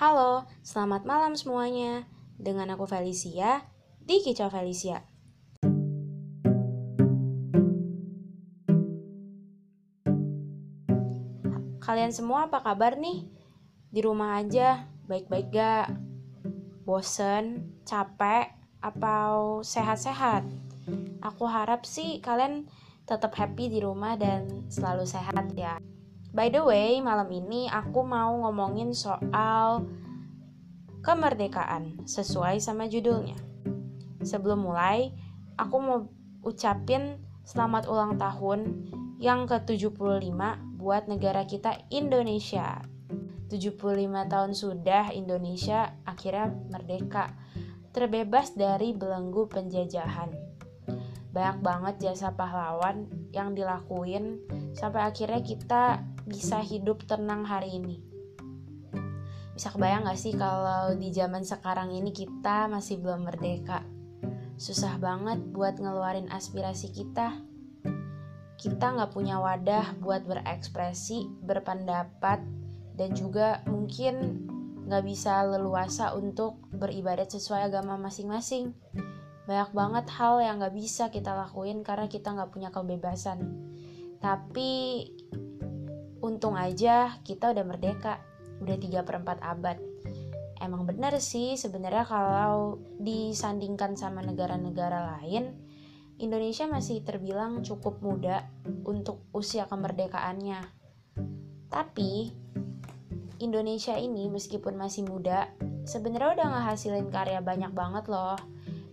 Halo, selamat malam semuanya. Dengan aku Felicia di Kicau Felicia. Kalian semua apa kabar nih? Di rumah aja, baik-baik gak? Bosen, capek, atau sehat-sehat? Aku harap sih kalian tetap happy di rumah dan selalu sehat ya. By the way, malam ini aku mau ngomongin soal kemerdekaan sesuai sama judulnya. Sebelum mulai, aku mau ucapin selamat ulang tahun yang ke-75 buat negara kita Indonesia. 75 tahun sudah Indonesia akhirnya merdeka, terbebas dari belenggu penjajahan. Banyak banget jasa pahlawan yang dilakuin sampai akhirnya kita bisa hidup tenang hari ini. Bisa kebayang gak sih kalau di zaman sekarang ini kita masih belum merdeka? Susah banget buat ngeluarin aspirasi kita. Kita nggak punya wadah buat berekspresi, berpendapat, dan juga mungkin nggak bisa leluasa untuk beribadat sesuai agama masing-masing. Banyak banget hal yang nggak bisa kita lakuin karena kita nggak punya kebebasan. Tapi untung aja kita udah merdeka. Udah 3 per 4 abad. Emang benar sih sebenarnya kalau disandingkan sama negara-negara lain Indonesia masih terbilang cukup muda untuk usia kemerdekaannya. Tapi Indonesia ini meskipun masih muda sebenarnya udah ngehasilin karya banyak banget loh.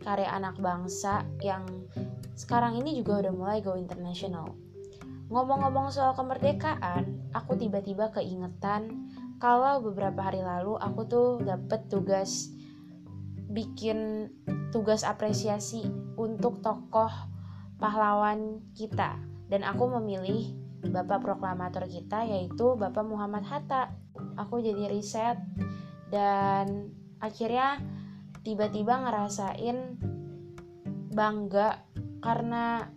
Karya anak bangsa yang sekarang ini juga udah mulai go international Ngomong-ngomong soal kemerdekaan, aku tiba-tiba keingetan kalau beberapa hari lalu aku tuh dapet tugas bikin tugas apresiasi untuk tokoh pahlawan kita dan aku memilih bapak proklamator kita yaitu Bapak Muhammad Hatta. Aku jadi riset dan akhirnya tiba-tiba ngerasain bangga karena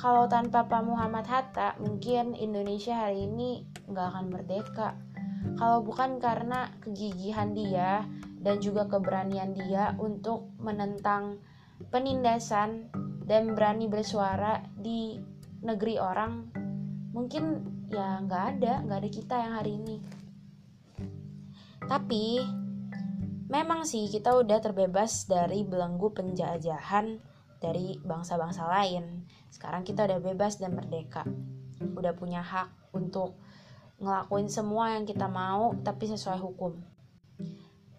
kalau tanpa Pak Muhammad Hatta, mungkin Indonesia hari ini nggak akan merdeka. Kalau bukan karena kegigihan dia dan juga keberanian dia untuk menentang penindasan dan berani bersuara di negeri orang, mungkin ya nggak ada, nggak ada kita yang hari ini. Tapi memang sih kita udah terbebas dari belenggu penjajahan dari bangsa-bangsa lain. Sekarang kita udah bebas dan merdeka. Udah punya hak untuk ngelakuin semua yang kita mau tapi sesuai hukum.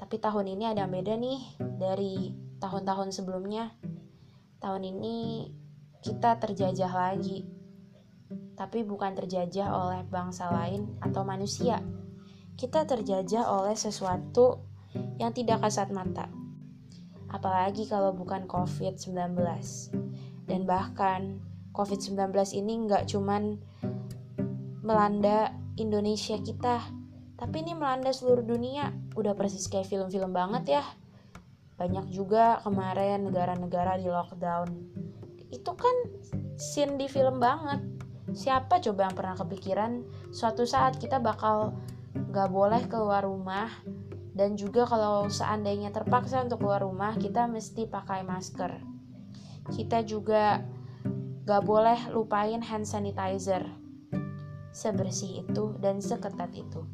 Tapi tahun ini ada yang beda nih dari tahun-tahun sebelumnya. Tahun ini kita terjajah lagi. Tapi bukan terjajah oleh bangsa lain atau manusia. Kita terjajah oleh sesuatu yang tidak kasat mata apalagi kalau bukan COVID-19. Dan bahkan COVID-19 ini nggak cuman melanda Indonesia kita, tapi ini melanda seluruh dunia. Udah persis kayak film-film banget ya. Banyak juga kemarin negara-negara di lockdown. Itu kan scene di film banget. Siapa coba yang pernah kepikiran suatu saat kita bakal nggak boleh keluar rumah dan juga kalau seandainya terpaksa untuk keluar rumah kita mesti pakai masker. Kita juga gak boleh lupain hand sanitizer. Sebersih itu dan seketat itu.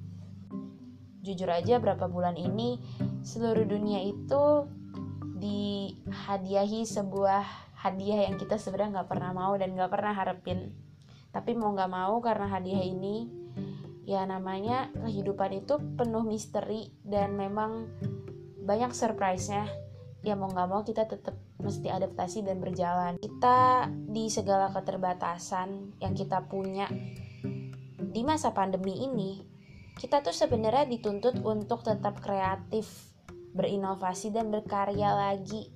Jujur aja berapa bulan ini seluruh dunia itu dihadiahi sebuah hadiah yang kita sebenarnya nggak pernah mau dan nggak pernah harapin. Tapi mau nggak mau karena hadiah ini ya namanya kehidupan itu penuh misteri dan memang banyak surprise-nya. Ya mau nggak mau kita tetap mesti adaptasi dan berjalan. Kita di segala keterbatasan yang kita punya di masa pandemi ini kita tuh sebenarnya dituntut untuk tetap kreatif berinovasi dan berkarya lagi.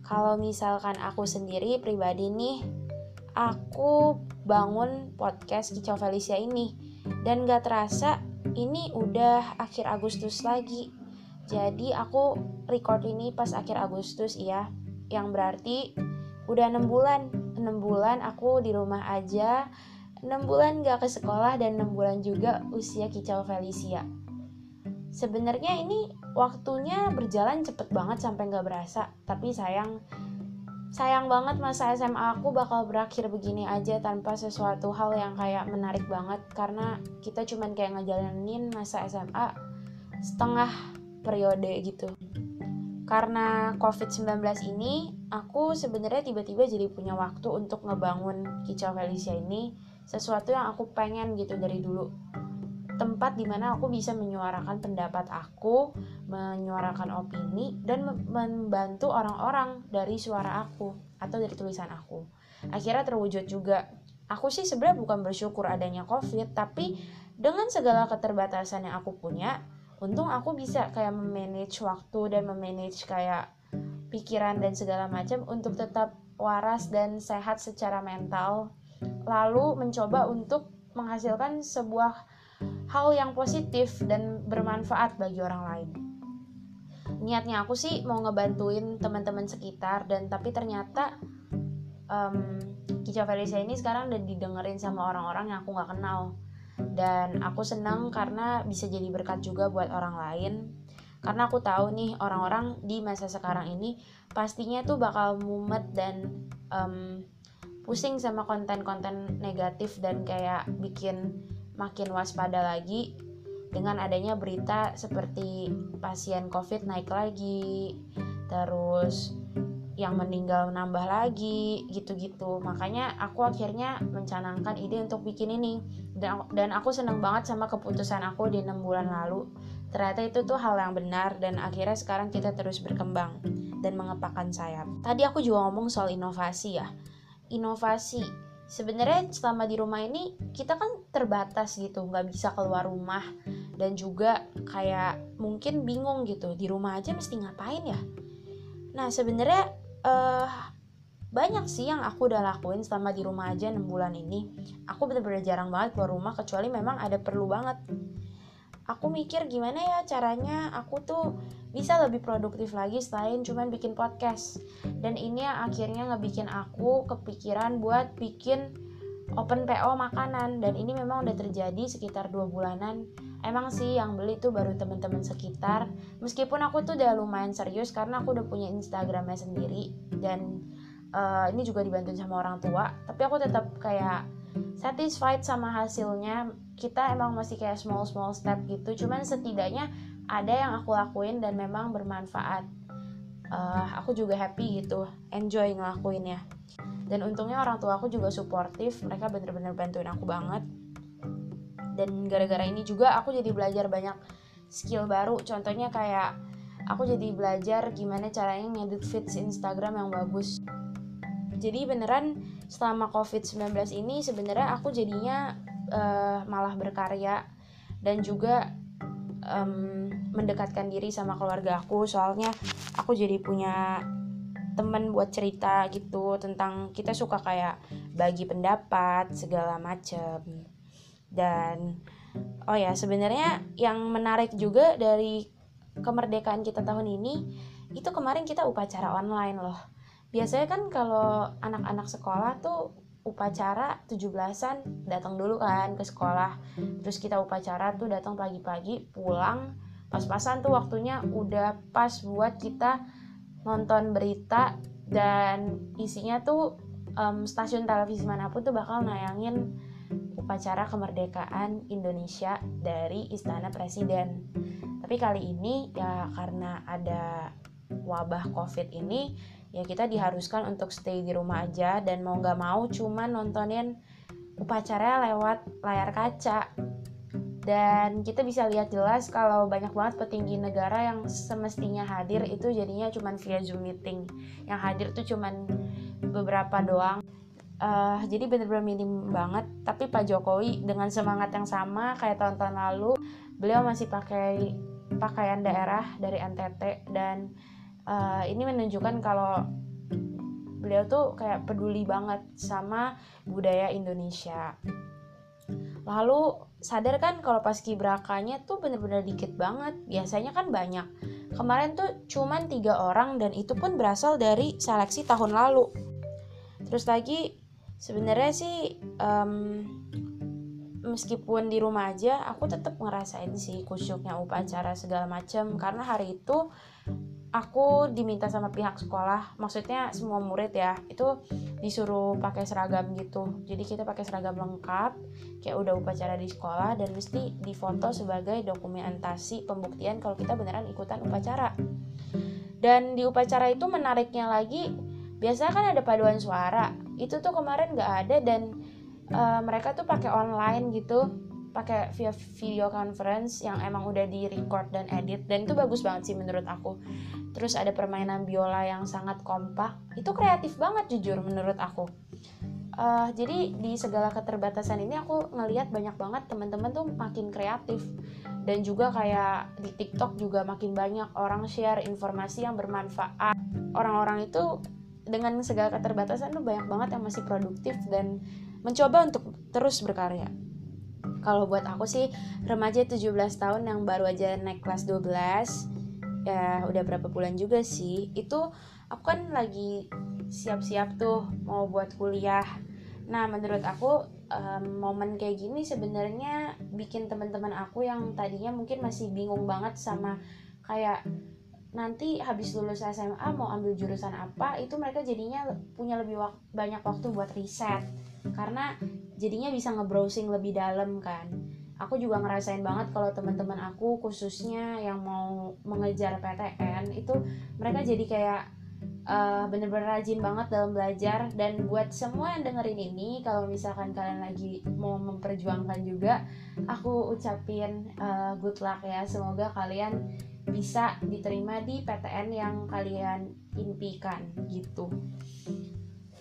Kalau misalkan aku sendiri pribadi nih aku bangun podcast Kicau Felicia ini dan gak terasa ini udah akhir Agustus lagi. Jadi aku record ini pas akhir Agustus ya yang berarti udah 6 bulan. 6 bulan aku di rumah aja. 6 bulan gak ke sekolah dan 6 bulan juga usia kicau Felicia. Sebenarnya ini waktunya berjalan cepet banget sampai nggak berasa. Tapi sayang sayang banget masa SMA aku bakal berakhir begini aja tanpa sesuatu hal yang kayak menarik banget. Karena kita cuman kayak ngejalanin masa SMA setengah periode gitu. Karena COVID-19 ini aku sebenarnya tiba-tiba jadi punya waktu untuk ngebangun Kicau Felicia ini. Sesuatu yang aku pengen gitu dari dulu tempat di mana aku bisa menyuarakan pendapat aku, menyuarakan opini, dan membantu orang-orang dari suara aku atau dari tulisan aku. Akhirnya terwujud juga. Aku sih sebenarnya bukan bersyukur adanya COVID, tapi dengan segala keterbatasan yang aku punya, untung aku bisa kayak memanage waktu dan memanage kayak pikiran dan segala macam untuk tetap waras dan sehat secara mental. Lalu mencoba untuk menghasilkan sebuah hal yang positif dan bermanfaat bagi orang lain. Niatnya aku sih mau ngebantuin teman-teman sekitar dan tapi ternyata um, Kicau Felicia ini sekarang udah didengerin sama orang-orang yang aku nggak kenal dan aku senang karena bisa jadi berkat juga buat orang lain karena aku tahu nih orang-orang di masa sekarang ini pastinya tuh bakal mumet dan um, pusing sama konten-konten negatif dan kayak bikin makin waspada lagi dengan adanya berita seperti pasien COVID naik lagi, terus yang meninggal nambah lagi gitu-gitu. Makanya aku akhirnya mencanangkan ide untuk bikin ini. Dan aku seneng banget sama keputusan aku di enam bulan lalu. Ternyata itu tuh hal yang benar dan akhirnya sekarang kita terus berkembang dan mengepakkan sayap. Tadi aku juga ngomong soal inovasi ya. Inovasi sebenarnya selama di rumah ini kita kan terbatas gitu nggak bisa keluar rumah. Dan juga kayak mungkin bingung gitu di rumah aja mesti ngapain ya? Nah sebenarnya uh, banyak sih yang aku udah lakuin selama di rumah aja 6 bulan ini. Aku bener-bener jarang banget keluar rumah kecuali memang ada perlu banget. Aku mikir gimana ya caranya aku tuh bisa lebih produktif lagi selain cuman bikin podcast. Dan ini yang akhirnya ngebikin aku kepikiran buat bikin open PO makanan. Dan ini memang udah terjadi sekitar dua bulanan. Emang sih yang beli tuh baru temen-temen sekitar. Meskipun aku tuh udah lumayan serius karena aku udah punya Instagramnya sendiri. Dan uh, ini juga dibantu sama orang tua. Tapi aku tetap kayak satisfied sama hasilnya. Kita emang masih kayak small small step gitu. Cuman setidaknya ada yang aku lakuin dan memang bermanfaat. Uh, aku juga happy gitu enjoy ngelakuinnya. Dan untungnya orang tua aku juga suportif mereka bener-bener bantuin aku banget. Dan gara-gara ini juga aku jadi belajar banyak skill baru. Contohnya kayak aku jadi belajar gimana caranya ngedit feeds Instagram yang bagus. Jadi beneran selama COVID-19 ini sebenarnya aku jadinya uh, malah berkarya dan juga um, mendekatkan diri sama keluarga aku. Soalnya aku jadi punya temen buat cerita gitu tentang kita suka kayak bagi pendapat segala macem. Dan oh ya sebenarnya yang menarik juga dari kemerdekaan kita tahun ini itu kemarin kita upacara online loh. Biasanya kan kalau anak-anak sekolah tuh upacara 17-an datang dulu kan ke sekolah terus kita upacara tuh datang pagi-pagi pulang pas-pasan tuh waktunya udah pas buat kita nonton berita dan isinya tuh um, stasiun televisi mana pun tuh bakal nayangin upacara kemerdekaan Indonesia dari Istana Presiden. Tapi kali ini ya karena ada wabah COVID ini ya kita diharuskan untuk stay di rumah aja dan mau nggak mau cuman nontonin upacara lewat layar kaca. Dan kita bisa lihat jelas kalau banyak banget petinggi negara yang semestinya hadir itu jadinya cuman via zoom meeting. Yang hadir tuh cuman beberapa doang. Uh, jadi bener-bener minim banget. Tapi Pak Jokowi dengan semangat yang sama kayak tahun-tahun lalu beliau masih pakai pakaian daerah dari NTT dan uh, ini menunjukkan kalau beliau tuh kayak peduli banget sama budaya Indonesia. Lalu sadar kan kalau pas kibrakanya tuh bener-bener dikit banget. Biasanya kan banyak. Kemarin tuh cuman tiga orang dan itu pun berasal dari seleksi tahun lalu. Terus lagi sebenarnya sih um, meskipun di rumah aja aku tetap ngerasain sih kusyuknya upacara segala macam karena hari itu aku diminta sama pihak sekolah maksudnya semua murid ya itu disuruh pakai seragam gitu. Jadi kita pakai seragam lengkap kayak udah upacara di sekolah dan mesti difoto sebagai dokumentasi pembuktian kalau kita beneran ikutan upacara. Dan di upacara itu menariknya lagi biasanya kan ada paduan suara. Itu tuh kemarin nggak ada dan uh, mereka tuh pakai online gitu pakai via video conference yang emang udah di record dan edit. Dan itu bagus banget sih menurut aku. Terus ada permainan biola yang sangat kompak. Itu kreatif banget jujur menurut aku. Uh, jadi di segala keterbatasan ini aku ngelihat banyak banget teman-teman tuh makin kreatif. Dan juga kayak di TikTok juga makin banyak orang share informasi yang bermanfaat. Orang-orang itu dengan segala keterbatasan tuh banyak banget yang masih produktif dan mencoba untuk terus berkarya kalau buat aku sih remaja 17 tahun yang baru aja naik kelas 12 ya udah berapa bulan juga sih. Itu aku kan lagi siap-siap tuh mau buat kuliah. Nah menurut aku um, momen kayak gini sebenarnya bikin teman-teman aku yang tadinya mungkin masih bingung banget sama kayak nanti habis lulus SMA mau ambil jurusan apa itu mereka jadinya punya lebih wak banyak waktu buat riset. Karena jadinya bisa ngebrowsing lebih dalam kan. Aku juga ngerasain banget kalau teman-teman aku khususnya yang mau mengejar PTN itu mereka jadi kayak uh, bener-bener rajin banget dalam belajar. Dan buat semua yang dengerin ini kalau misalkan kalian lagi mau memperjuangkan juga aku ucapin uh, good luck ya. Semoga kalian bisa diterima di PTN yang kalian impikan gitu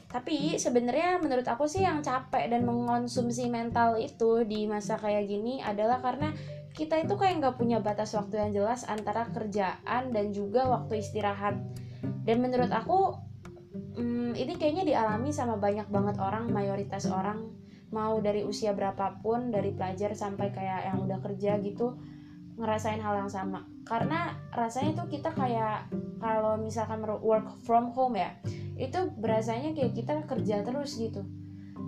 tapi sebenarnya menurut aku sih yang capek dan mengonsumsi mental itu di masa kayak gini adalah karena kita itu kayak nggak punya batas waktu yang jelas antara kerjaan dan juga waktu istirahat. Dan menurut aku hmm, ini kayaknya dialami sama banyak banget orang mayoritas orang. Mau dari usia berapapun dari pelajar sampai kayak yang udah kerja gitu ngerasain hal yang sama. Karena rasanya tuh kita kayak kalau misalkan work from home ya itu berasanya kayak kita kerja terus gitu.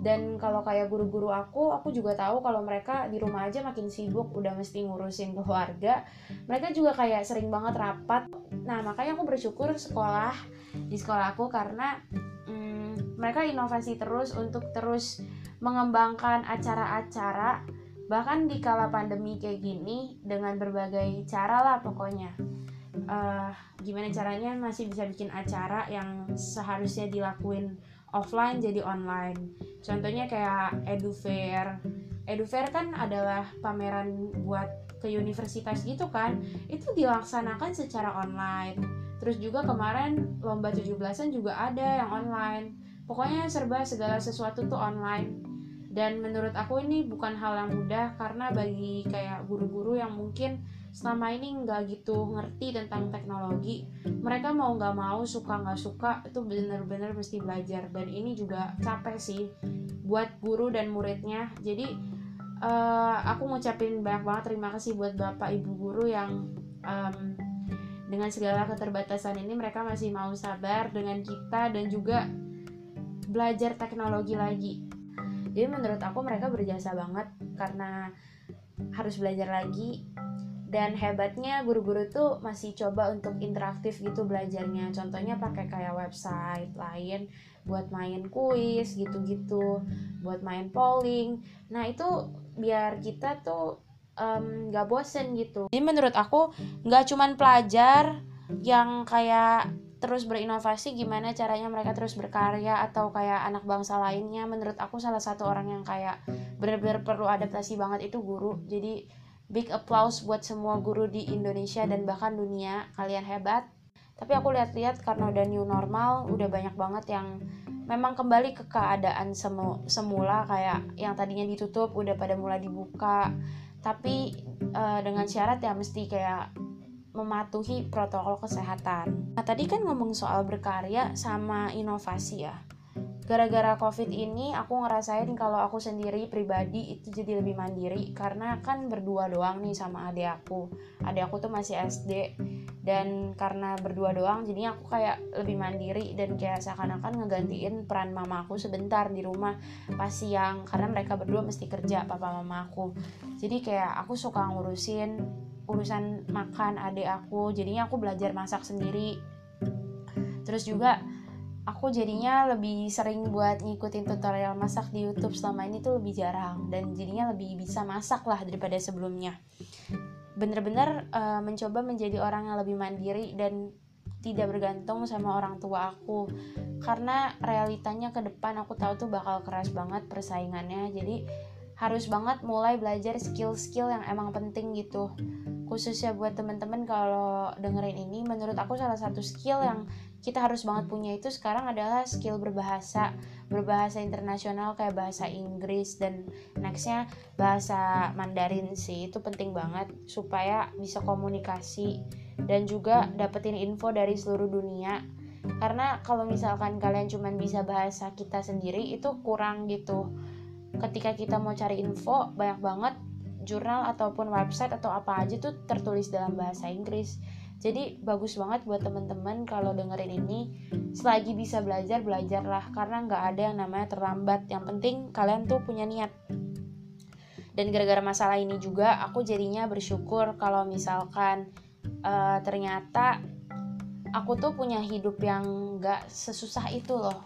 Dan kalau kayak guru-guru aku aku juga tahu kalau mereka di rumah aja makin sibuk udah mesti ngurusin keluarga. Mereka juga kayak sering banget rapat. Nah makanya aku bersyukur sekolah di sekolah aku karena hmm, mereka inovasi terus untuk terus mengembangkan acara-acara bahkan di kala pandemi kayak gini dengan berbagai cara lah pokoknya. Uh, gimana caranya? Masih bisa bikin acara yang seharusnya dilakuin offline jadi online. Contohnya kayak edufair. Edufair kan adalah pameran buat ke universitas gitu kan? Itu dilaksanakan secara online. Terus juga kemarin lomba 17-an juga ada yang online. Pokoknya serba segala sesuatu tuh online dan menurut aku ini bukan hal yang mudah karena bagi kayak guru-guru yang mungkin selama ini nggak gitu ngerti tentang teknologi mereka mau nggak mau suka nggak suka itu bener-bener mesti belajar. Dan ini juga capek sih buat guru dan muridnya. Jadi uh, aku ngucapin banyak banget terima kasih buat bapak ibu guru yang um, dengan segala keterbatasan ini mereka masih mau sabar dengan kita dan juga belajar teknologi lagi jadi menurut aku mereka berjasa banget karena harus belajar lagi. Dan hebatnya guru-guru tuh masih coba untuk interaktif gitu belajarnya. Contohnya pakai kayak website lain buat main kuis gitu-gitu buat main polling. Nah itu biar kita tuh um, bosen gitu. Jadi menurut aku nggak cuman pelajar yang kayak terus berinovasi gimana caranya mereka terus berkarya atau kayak anak bangsa lainnya. Menurut aku salah satu orang yang kayak benar-benar perlu adaptasi banget itu guru. Jadi big applause buat semua guru di Indonesia dan bahkan dunia. Kalian hebat. Tapi aku lihat-lihat karena udah new normal udah banyak banget yang memang kembali ke keadaan semu semula. Kayak yang tadinya ditutup udah pada mulai dibuka. Tapi uh, dengan syarat ya mesti kayak mematuhi protokol kesehatan. Nah, tadi kan ngomong soal berkarya sama inovasi ya. Gara-gara covid ini aku ngerasain kalau aku sendiri pribadi itu jadi lebih mandiri karena kan berdua doang nih sama adik aku. Adik aku tuh masih SD dan karena berdua doang jadinya aku kayak lebih mandiri dan kayak seakan-akan ngegantiin peran mama aku sebentar di rumah pas siang. Karena mereka berdua mesti kerja papa mama aku. Jadi kayak aku suka ngurusin urusan makan adik aku jadinya aku belajar masak sendiri. Terus juga aku jadinya lebih sering buat ngikutin tutorial masak di YouTube selama ini tuh lebih jarang dan jadinya lebih bisa masak lah daripada sebelumnya. Bener-bener uh, mencoba menjadi orang yang lebih mandiri dan tidak bergantung sama orang tua aku. Karena realitanya ke depan aku tahu tuh bakal keras banget persaingannya jadi harus banget mulai belajar skill-skill yang emang penting gitu. Khususnya buat temen-temen kalau dengerin ini menurut aku salah satu skill yang kita harus banget punya itu sekarang adalah skill berbahasa. Berbahasa internasional kayak bahasa Inggris dan nextnya bahasa Mandarin sih. Itu penting banget supaya bisa komunikasi dan juga dapetin info dari seluruh dunia. Karena kalau misalkan kalian cuma bisa bahasa kita sendiri itu kurang gitu ketika kita mau cari info banyak banget jurnal ataupun website atau apa aja tuh tertulis dalam bahasa Inggris. Jadi bagus banget buat teman-teman kalau dengerin ini. Selagi bisa belajar belajarlah karena nggak ada yang namanya terlambat. Yang penting kalian tuh punya niat. Dan gara-gara masalah ini juga aku jadinya bersyukur kalau misalkan uh, ternyata aku tuh punya hidup yang nggak sesusah itu loh.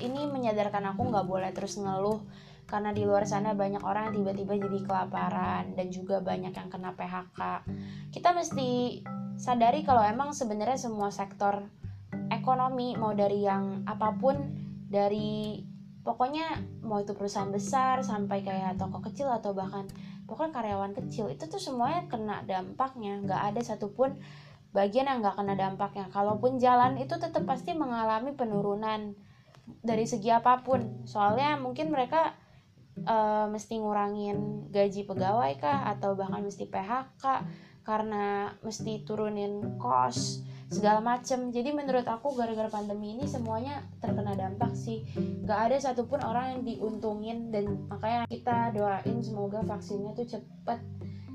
Ini menyadarkan aku nggak boleh terus ngeluh karena di luar sana banyak orang yang tiba-tiba jadi kelaparan dan juga banyak yang kena PHK kita mesti sadari kalau emang sebenarnya semua sektor ekonomi mau dari yang apa pun dari pokoknya mau itu perusahaan besar sampai kayak toko kecil atau bahkan pokoknya karyawan kecil itu tuh semuanya kena dampaknya. Nggak ada satupun bagian yang nggak kena dampaknya. Kalaupun jalan itu tetap pasti mengalami penurunan dari segi apa pun. Soalnya mungkin mereka uh, mesti ngurangin gaji pegawai kah? Atau bahkan mesti PHK karena mesti turunin kos segala macem. Jadi menurut aku gara-gara pandemi ini semuanya terkena dampak sih. Gak ada satupun orang yang diuntungin. Dan makanya kita doain semoga vaksinnya tuh cepet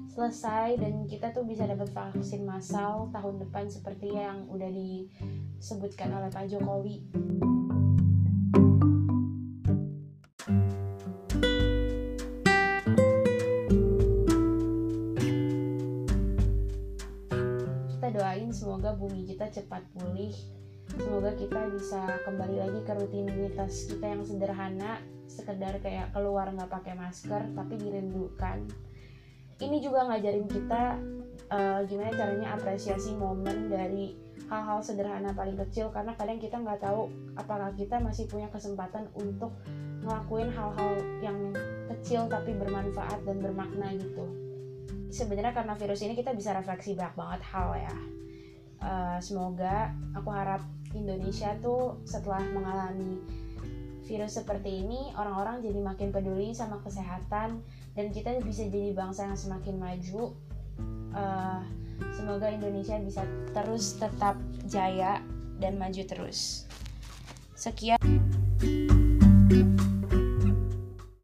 selesai dan kita tuh bisa dapat vaksin massal tahun depan seperti yang udah disebutkan oleh Pak Jokowi. Bumi kita cepat pulih. Semoga kita bisa kembali lagi ke rutinitas kita yang sederhana sekedar kayak keluar nggak pakai masker tapi dirindukan. Ini juga ngajarin kita uh, gimana caranya apresiasi momen dari hal-hal sederhana paling kecil karena kadang kita nggak tahu apakah kita masih punya kesempatan untuk ngelakuin hal-hal yang kecil tapi bermanfaat dan bermakna gitu. Sebenarnya karena virus ini kita bisa refleksi banyak banget hal ya uh, semoga aku harap Indonesia tuh setelah mengalami virus seperti ini orang-orang jadi makin peduli sama kesehatan dan kita bisa jadi bangsa yang semakin maju. Uh, semoga Indonesia bisa terus tetap jaya dan maju terus. Sekian